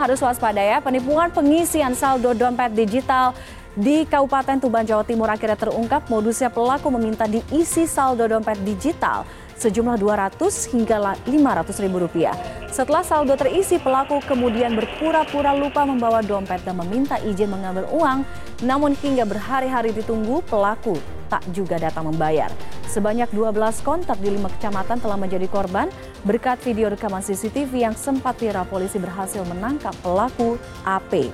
Harus waspada ya, penipuan pengisian saldo dompet digital di Kabupaten Tuban, Jawa Timur akhirnya terungkap modusnya pelaku meminta diisi saldo dompet digital sejumlah 200 hingga 500 ribu rupiah. Setelah saldo terisi, pelaku kemudian berpura-pura lupa membawa dompet dan meminta izin mengambil uang. Namun hingga berhari-hari ditunggu, pelaku tak juga datang membayar. Sebanyak 12 kontak di lima kecamatan telah menjadi korban berkat video rekaman CCTV yang sempat viral polisi berhasil menangkap pelaku AP.